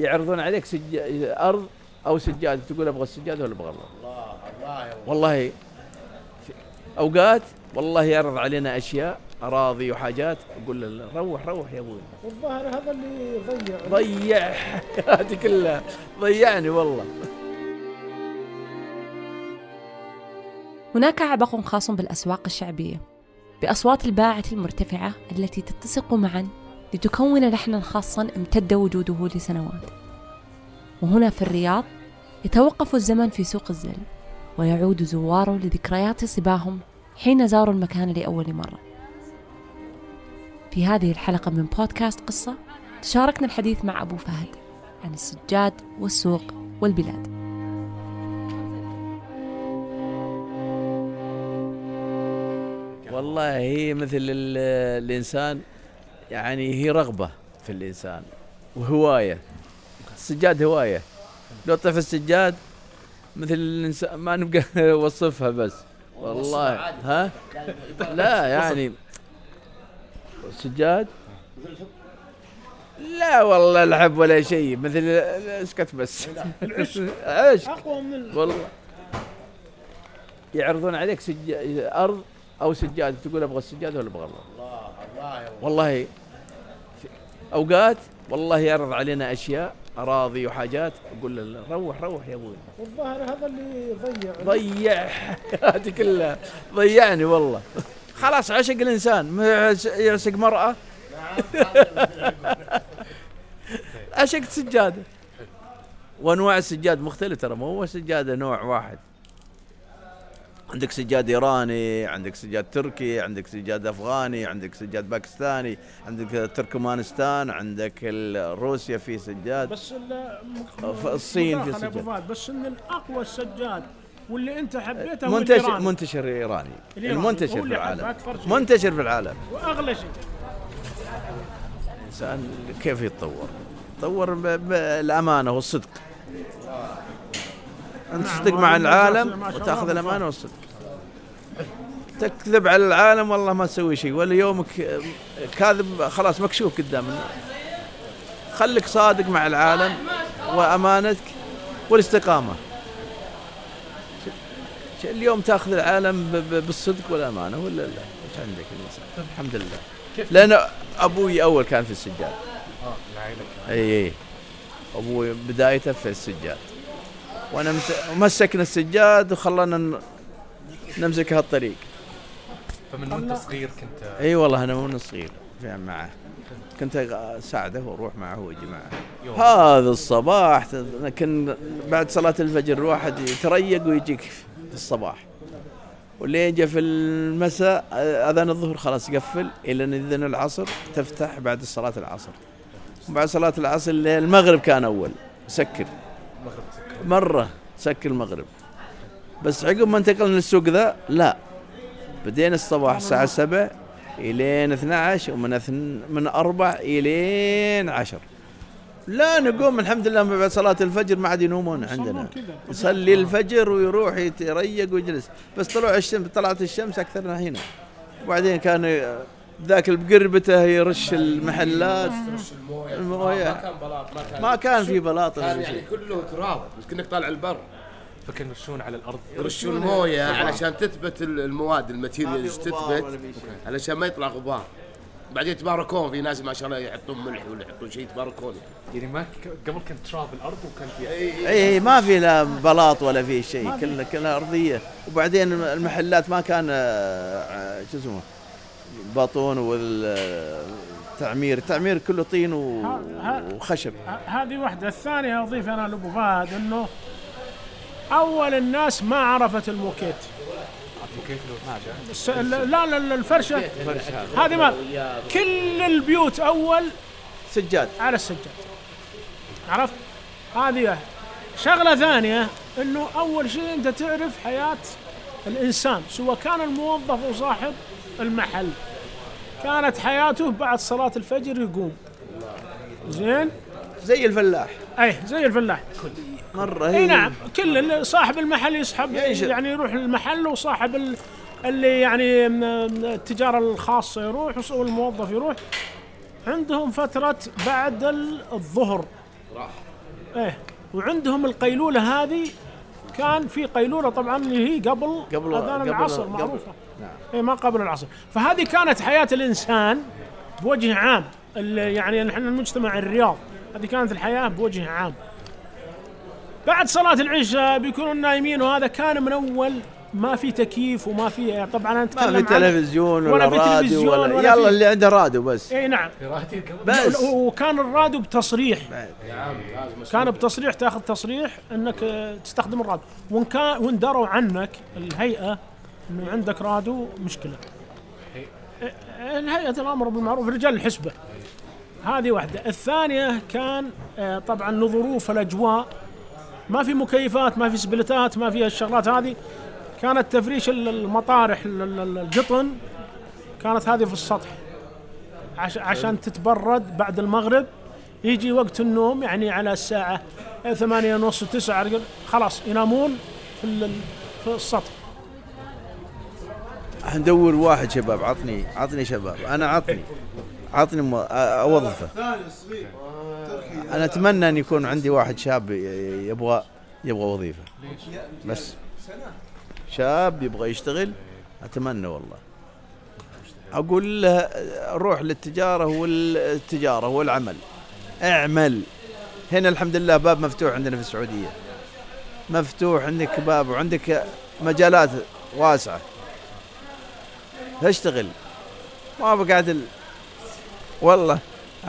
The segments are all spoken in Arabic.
يعرضون عليك سج... أرض أو سجاده تقول أبغى السجاده ولا أبغى الله الله الله يا والله أوقات والله يعرض علينا أشياء أراضي وحاجات أقول له روح روح يا أبوي. والظاهر هذا اللي يضيع ضيع. حياتي كلها ضيعني والله. هناك عبق خاص بالأسواق الشعبية بأصوات الباعة المرتفعة التي تتسق معا لتكون لحنا خاصا امتد وجوده لسنوات. وهنا في الرياض يتوقف الزمن في سوق الزل ويعود زواره لذكريات صباهم حين زاروا المكان لأول مرة. في هذه الحلقة من بودكاست قصة تشاركنا الحديث مع أبو فهد عن السجاد والسوق والبلاد. والله هي مثل ال- الإنسان يعني هي رغبة في الإنسان وهواية السجاد هواية. لو طيف السجاد مثل الإنسان ما نبقى نوصفها بس. والله ها؟ لا يعني السجاد؟ لا والله لعب ولا شيء مثل اسكت بس. إيش أقوى من ال- والله. يعرضون عليك سج... أرض أو سجاده تقول أبغى السجاده ولا أبغى الله الله. والله أوقات والله يعرض علينا أشياء أراضي وحاجات أقول له روح روح يا أبوي. والظاهر هذا اللي يضيع ضيع. حياتي كلها. ضيعني والله. خلاص عشق الإنسان. يعشق مرأة. عشقت سجادة. وأنواع السجاد مختلفة ترى مو هو سجادة نوع واحد. عندك سجاد إيراني عندك سجاد تركي عندك سجاد أفغاني عندك سجاد باكستاني عندك تركمانستان عندك روسيا في سجاد بس ف- الصين في. فهد، بس إن الأقوى السجاد واللي أنت حبيته منتشر. منتشر إيراني. المنتشر في العالم. منتشر في العالم وأغلى شيء الإنسان كيف يتطور؟ يتطور بالامانه والصدق أنت نعم، تصدق مع العالم وتأخذ. الأمانة والصدق تكذب على العالم والله ما تسوي شيء. ولا يومك كاذب خلاص مكشوف قدام الناس خليك صادق مع العالم وأمانتك والاستقامة. اليوم تأخذ العالم بالصدق والأمانة ولا لا؟ إيش عندك الانسان؟ الحمد لله. لأن أبوي أول كان في السجاد آه العائله. إي إي أبوي بدايته في السجاد وأنا مس- مسكنا السجاد وخلانا نمسك هالطريق. فمن وأنت صغير كنت إي والله أنا من صغير في- معه؟ كنت أساعده وأروح معه واجي معه هذا الصباح كان بعد صلاة الفجر الواحد يتريق ويجيك في الصباح. واللي يجي في المساء أذان الظهر خلاص يقفل إلى أن اذن العصر تفتح بعد صلاة العصر. بعد صلاة العصر المغرب كان أول سكر. مرة سكر المغرب. بس عقب ما انتقلنا للسوق ذا لا. بدينا الصباح الساعة 7 إلين 12 ومن اثن من 4 إلين 10 لا نقوم الحمد لله من بعد صلاة الفجر ما عاد ينومون عندنا. يصلي الفجر ويروح يتريق ويجلس. بس طلوع الشمس طلعت الشمس أكثرنا هنا. وبعدين كان ذاك بقربته يرش المحلات. الموية. ما كان بلاط ما كان. ما كان في بلاط. كان يعني كله تراب بس كأنك طالع البر. فكانوا يرشون على الأرض. يرشون موية علشان تثبت ال- المواد ال material في غبار ولا تثبت. علشان ما يطلع غبار. بعدين يتباركون في ناس ما شاء الله يحطون ملح ولا يحطون شيء يتباركون يعني. ما ك- قبل كان تراب الأرض وكان في اي اي ما في لا بلاط ولا في شيء كلها كلها أرضية. وبعدين المحلات ما كان آه، شو اسمه باطون والتعمير. التعمير كله طين وخشب. هذه واحدة. الثانية أضيف أنا لأبو فهد أنه أول الناس ما عرفت الموكيت. لا لا لا، الفرشة. هذه ما كل البيوت أول سجاد. على السجاد. عرفت؟ هذه واحد. شغلة ثانية أنه أول شيء أنت تعرف حياة الإنسان سواء كان الموظف أو صاحب المحل. كانت حياته بعد صلاة الفجر يقوم. زين؟ زي الفلاح. أي زي الفلاح. إي هي نعم كل صاحب المحل يسحب ينشر. يعني يروح المحل وصاحب ال- اللي يعني التجارة الخاصة يروح والموظف يروح. عندهم فترة بعد ال- الظهر. راح. إيه وعندهم القيلولة هذه كان في قيلولة طبعا اللي هي قبل قبل- أذان العصر قبل- معروفة. نعم. اي ما قبل العصر. فهذه كانت حياة الإنسان بوجه عام. يعني نحن المجتمع الرياض هذه كانت الحياة بوجه عام. بعد صلاة العشاء بيكونوا نايمين وهذا كان من أول ما في تكييف وما في طبعا أنا ما اتكلم في عن- تلفزيون ولا ولا, في راديو تلفزيون ولا, ولا يلا في- اللي عنده راديو بس. إي نعم. بس. و- وكان الراديو بتصريح. نعم كان بتصريح تأخذ تصريح إنك تستخدم الراديو. وإن كان وإن دروا عنك الهيئة إنه عندك راديو مشكلة. الهيئة الأمر بالمعروف رجال الحسبة. هذه واحدة. الثانية كان آه، طبعا لظروف الأجواء. ما في مكيفات ما في سبلتات ما في الشغلات هذه. كانت تفريش ال- المطارح ال- ال- القطن كانت هذه في السطح. عش عشان تتبرد بعد المغرب يجي وقت النوم يعني على الساعة ثمانية ونص وتسعة رجل خلاص ينامون في, ال- في السطح. ندور واحد شباب عطني عطني شباب. أنا عطني عطني أوظفه. أنا أتمنى أن يكون عندي واحد شاب يبغى يبغى وظيفة. بس شاب يبغى يشتغل؟ أتمنى والله. أقول له روح للتجارة والتجارة والعمل. اعمل. هنا الحمد لله باب مفتوح عندنا في السعودية. مفتوح عندك باب وعندك مجالات واسعة. اشتغل. ما بقعد ال... والله.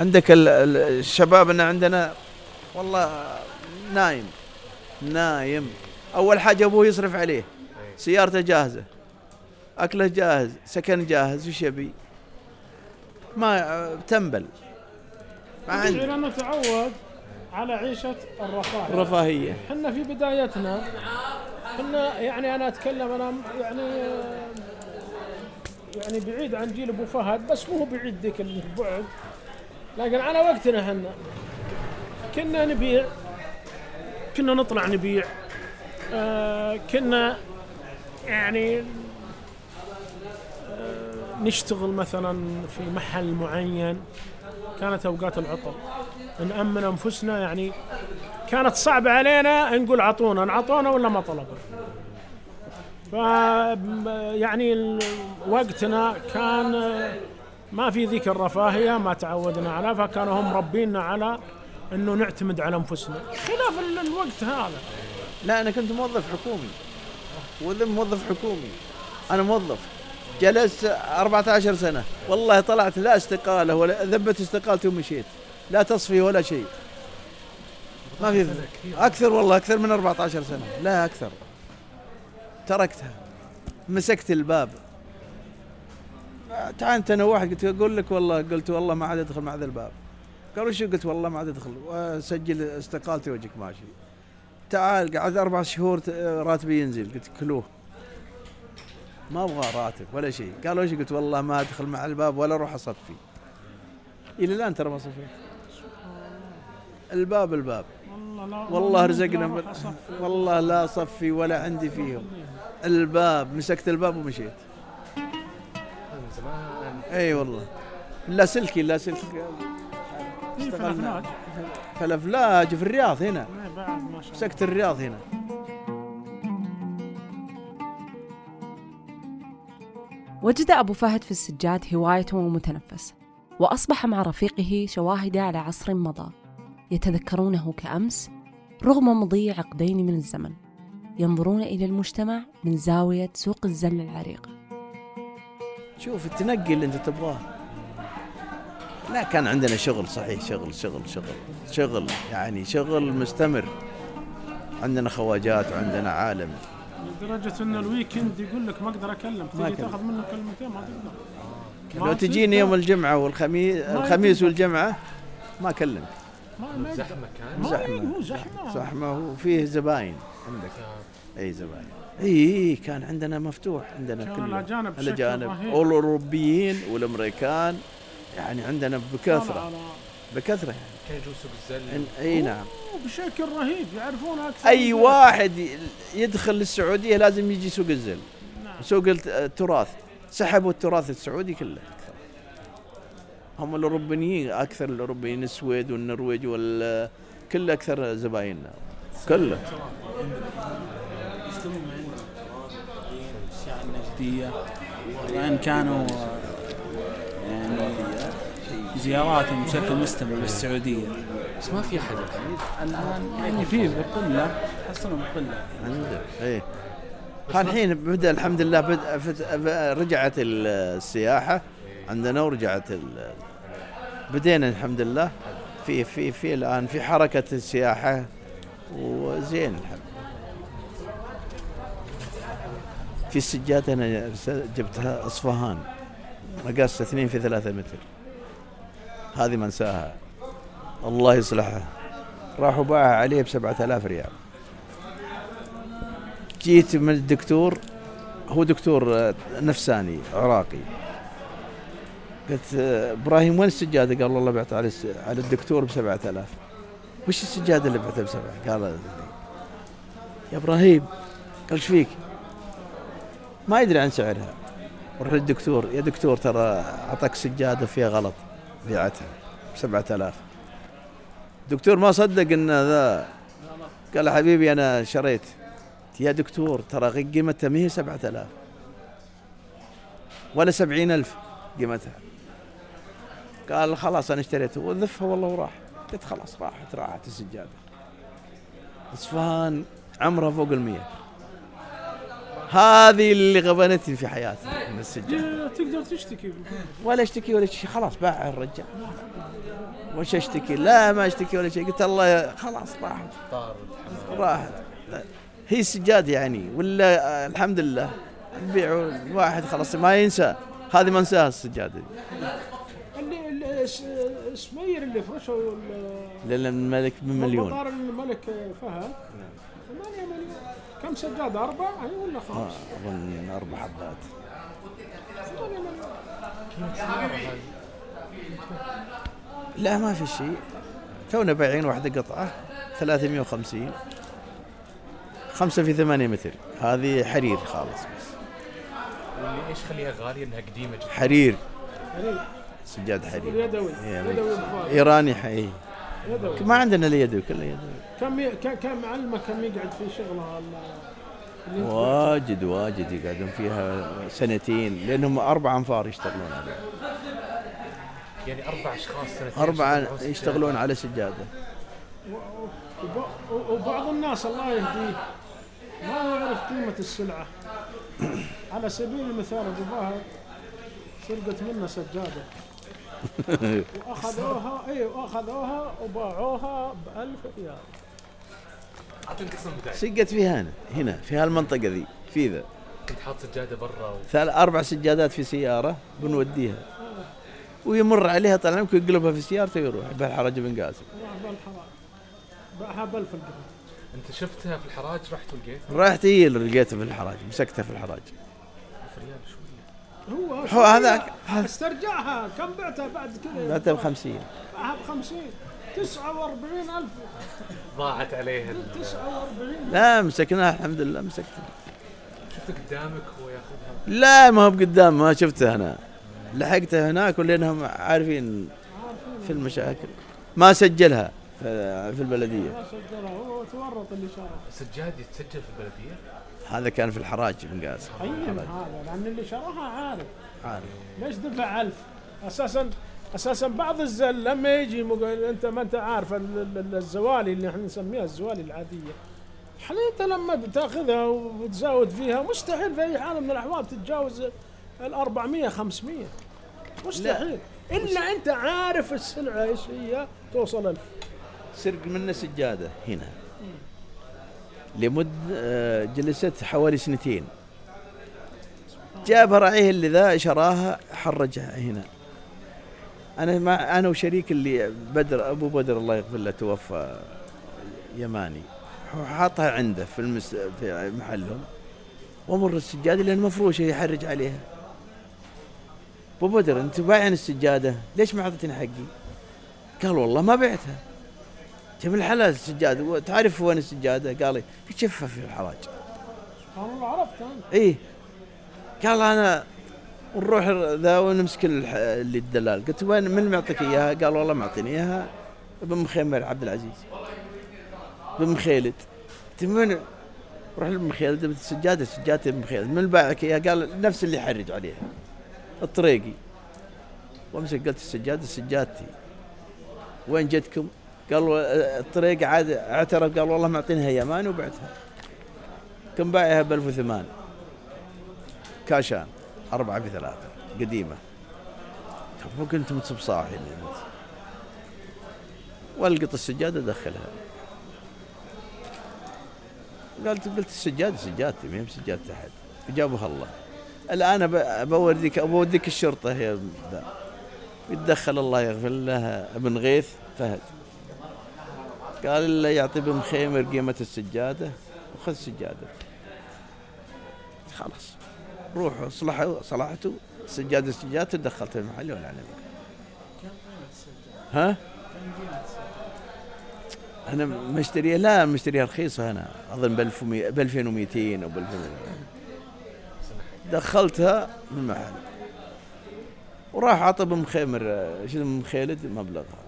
عندك ال... ال- الشباب اللي عندنا والله نايم نايم. أول حاجة أبوه يصرف عليه سيارته جاهزة أكله جاهز سكن جاهز وش يبي؟ ما تنبل. ما عنده لأنه تعود على عيشة الرفاه رفاهيه إحنا في بدايتنا. إحنا يعني أنا أتكلم أنا يعني يعني بعيد عن جيل أبو فهد بس مو بعيد ذيك البعد. لكن على وقتنا إحنا كنا نبيع كنا نطلع نبيع آه كنا يعني آه نشتغل مثلا في محل معين. كانت أوقات العطل. نأمن أنفسنا يعني كانت صعبة علينا نقول عطونا عطونا ولا ما طلبوا ف يعني وقتنا كان ما في ذيك الرفاهية ما تعودنا عليها فكانوا هم ربينا على إنه نعتمد على أنفسنا. خلاف ال- الوقت هذا. لا أنا كنت موظف حكومي. وذا موظف حكومي. أنا موظف. جلست 14 سنة. والله طلعت لا استقالة ولا ذبت استقالتي ومشيت. لا تصفي ولا شيء. ما في أكثر والله أكثر من 14 سنة. لا أكثر. تركتها. مسكت الباب. تعال أنا واحد قلت أقول لك والله قلت والله ما عاد ادخل مع ذا الباب. قالوا شو؟ قلت والله ما عاد ادخل واسجل استقالتي وجهك ماشي. تعال قعد أربع شهور راتبي ينزل قلت كلوه. ما أبغى راتب ولا شيء. قالوا إيش قلت والله ما ادخل مع الباب ولا أروح أصفي. إلى الآن ترى ما صفيت. الباب الباب. والله رزقنا. والله لا صفي ولا عندي فيهم. الباب مسكت الباب ومشيت. أي والله. لا سلكي لا سلكي. في اشتغلنا. فلافلاج. فلفلاج في الرياض هنا. إيه الله. مسكت الرياض هنا. وجد أبو فهد في السجاد هواية ومتنفس وأصبح مع رفيقه شواهد على عصر مضى يتذكرونه كأمس رغم مضي عقدين من الزمن ينظرون إلى المجتمع من زاوية سوق الزل العريقة شوف التنقي اللي انت تبغاه لا كان عندنا شغل صحيح شغل شغل شغل شغل يعني شغل مستمر عندنا خواجات وعندنا عالم لدرجة إن الويكند يقول لك ما أقدر أكلم تجي. تاخذ منه كلمتين ما تقدر لو تجيني. يوم الجمعة والخميس الخميس. والجمعة ما أكلمك ما. زحمة كان. هو زحمة. زحمة. وفيه زباين عندك. أي زباين. إي إي كان عندنا مفتوح عندنا كان كله الاجانب رهيب. والاوروبيين والأمريكان يعني عندنا بكثرة. على- بكثرة يعني. كان يجون سوق الزل. إي نعم. بشكل رهيب يعرفون أكثر أي واحد يدخل السعوديه لازم يجي سوق الزل. نعم. سوق الت- التراث. سحبوا التراث السعودي كله. هم الأوروبيين أكثر الأوروبيين السويد والنرويج كل أكثر زبايننا كله يشتغلون عندنا الاشياء النجديه وإن كانوا يعني زياراتهم بشكل مستمر للسعوديه بس ما في أحد. الآن يعني في بقلة تحصلهم بقلة. عندك. إيه. الحين بدأ الحمد لله بدا فت- رجعت السياحة. عندنا ورجعت بدينا الحمد لله. في في في الآن في حركة السياحة. وزين الحمد في السجاده أنا جبتها أصفهان. مقاس اثنين في ثلاثة متر. هذه ما انساها الله يصلحها. راحوا باعها عليه بسبعة آلاف ريال. جيت من الدكتور هو دكتور آه، نفساني عراقي. قلت إبراهيم وين السجادة؟ قال والله بعتها على على الدكتور ب 7000 وش السجادة اللي بعتها بسبعه؟ قال يا إبراهيم قال إيش فيك؟ ما يدري عن سعرها. روح للدكتور يا دكتور ترى أعطاك سجادة فيها غلط. بيعتها ب 7000 الدكتور ما صدق إن ذا قال حبيبي أنا شريت. يا دكتور ترى قيمتها ما هي سبعة آلاف. ولا سبعين ألف قيمتها. قال خلاص أنا اشتريته. وذفها والله وراح. قلت خلاص راحت راحت السجادة. اصفهان عمرها فوق المية. هذه اللي غبنتني في حياتي من السجادة. تقدر تشتكي. ولا اشتكي ولا شيء. خلاص باعها الرجال. وش اشتكي؟ لا ما اشتكي ولا شيء. قلت الله خلاص راحت. راحت. هي السجاد يعني ولا الحمد لله. نبيعوا الواحد خلاص ما ينسى. هذه ما انساها السجادة سمير اللي فرشوا ال- لأن الملك بمليون مطار الملك فهد. ثمانية مليون. كم سجادة أربعة؟ أي ولا آه، خمس؟ أظن أربع حبات. ثمانية مليون. لا ما في شيء. تونا بايعين واحدة قطعة 350 خمسة في ثمانية متر. هذه حرير خالص بس. واللي إيش خليها غالية؟ إنها قديمة جدا. حرير. يعني سجاد حرير يدوي إيه، يدوي بفاضل. إيراني حي يدوي. ما عندنا الا يدوي كله يدوي. كم ي- كم علمه كم يقعد في شغله واجد واجد يقعدون فيها سنتين لأنهم أربع أنفار يشتغلون عليها. يعني أربع أشخاص سنتين اربعه يشتغلون على سجادة. وبعض الناس الله يهديه ما يعرف قيمة السلعة. على سبيل المثال أبو فهد سرقت منه سجادة. وأخذوها أي وأخذوها وباعوها بألف ريال. اعطني القسم بتاعي سقت فيها هنا هنا في هالمنطقة ذي في ذا. كنت حاط سجادة برا و... ثلاث أربع سجادات في سيارة بنوديها. ويمر عليها طال عمرك يقلبها في سيارته ويروح. بهالحرج بن قاسم. باعها بألف القرن أنت شفتها في الحراج رحت ولقيتها؟ رحت هي اللي لقيتها في الحراج مسكتها في الحراج. ريال هو هذاك استرجعها. كم بعتها بعد كذا؟ بعتها ب 50 باعها ب 50 49000 ضاعت عليه ال- 49 لا مسكناها الحمد لله مسكتها. شفته قدامك هو ياخذها؟ لا ما هو بقدام ما شفته أنا. لحقته هناك ولأنهم عارفين في المشاكل. ما سجلها في في البلدية. ما سجلها. هو تورط اللي شرى. سجاد يتسجل في البلدية؟ هذا كان في الحراج بن قاسم. هذا؟ لأن اللي شراها عارف. عارف. ليش دفع ألف؟ أساسا أساسا بعض الزل لما يجي مق... أنت ما أنت عارف ال- ال- الزوالي اللي إحنا نسميها الزوالي العادية. حاليا أنت لما بتأخذها وتزاود فيها مستحيل في أي حال من الأحوال تتجاوز ال 400 500 مستحيل إلا أنت عارف السلعة إيش هي توصل ألف. سرق منه سجادة هنا. لمد آه، جلست حوالي سنتين. جابها راعيه اللي ذا شراها حرجها هنا. أنا مع أنا وشريك اللي بدر أبو بدر الله يغفر له توفى يماني. حاطها عنده في المس في محلهم. وامر السجادة لأن مفروشه يحرج عليها. أبو بدر أنت بايعن السجادة ليش ما أعطيتني حقي؟ قال والله ما بعتها. جاب الحلال السجادة. وتعرف وين السجادة؟ قال لي شفها في الحراج. سبحان الله عرفت انت إيه. قال أنا ونروح ذا ونمسك اللي الدلال. قلت وين من معطيك إياها؟ قال والله معطيني إياها. ابن مخيمر عبد العزيز. بن خالد قلت من روح لبن خالد السجاده سجادة بن خالد من باعك إياها؟ قال نفس اللي يحرج عليها. الطريقي. وأمسك قلت السجادة سجادتي. وين جدكم؟ قالوا الطريق عاد اعترف. قال والله معطينها يمان وبعتها. كم بايعها ب 1008 كاشان أربعة بثلاثة قديمة. طب مو كنت متصب صاحي انت والقط السجادة دخلها. قلت قلت السجادة سجادتي ما هي بسجادة أحد. جابوها الله. الآن بوديك بوديك الشرطة يا ذا. يتدخل الله يغفر له ابن غيث فهد. قال له يعطي ابن خيمر قيمة السجادة وخذ سجادة. خلاص. روحوا صلحوا صلحتوا سجادة سجادة دخلت المحل ولا على ها؟ أنا مشتريها لا مشتريها رخيصة أنا أظن ب 1200 ب 2200 أو ب 2200 دخلتها من المحل. وراح عطى ابن خيمر شو ابن خالد مبلغها.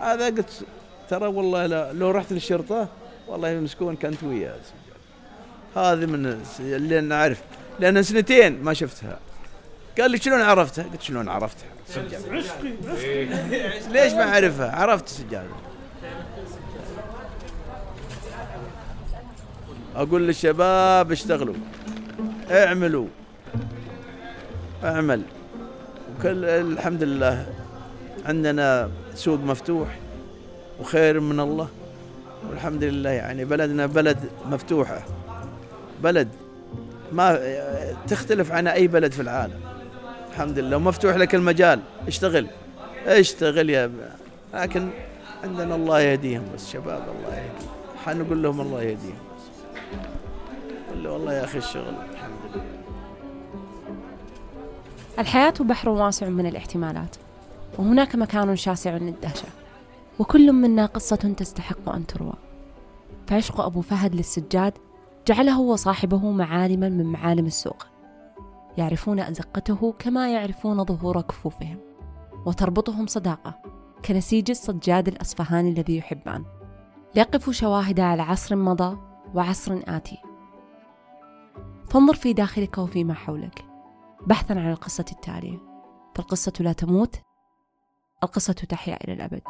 هذا قلت ترى والله لو رحت للشرطة والله مسكون كنت وياه هذه من اللي نعرف لأن سنتين ما شفتها. قال لي شلون عرفتها؟ قلت شلون عرفتها؟ سجادة. عشقي. عشقي ليش ما أعرفها؟ عرفت السجادة أقول للشباب اشتغلوا. اعملوا. أعمل. وكل الحمد لله. عندنا سوق مفتوح وخير من الله. والحمد لله يعني بلدنا بلد مفتوحة. بلد ما تختلف عن أي بلد في العالم. الحمد لله. ومفتوح لك المجال اشتغل. اشتغل يا. لكن عندنا الله يهديهم بس شباب الله يهديهم. حنقول لهم الله يهديهم والله يا أخي الشغل الحمد لله. الحياة بحر واسع من الاحتمالات وهناك مكان شاسع للدهشة وكل منا قصة تستحق أن تروى. فعشق أبو فهد للسجاد جعله وصاحبه معالما من معالم السوق يعرفون أزقته كما يعرفون ظهور كفوفهم وتربطهم صداقة كنسيج الصجاد الأصفهاني الذي يحبان يقف شواهد على عصر مضى وعصر آتي. فانظر في داخلك وفيما حولك بحثا عن القصة التالية. فالقصة لا تموت القصة تحيا إلى الأبد.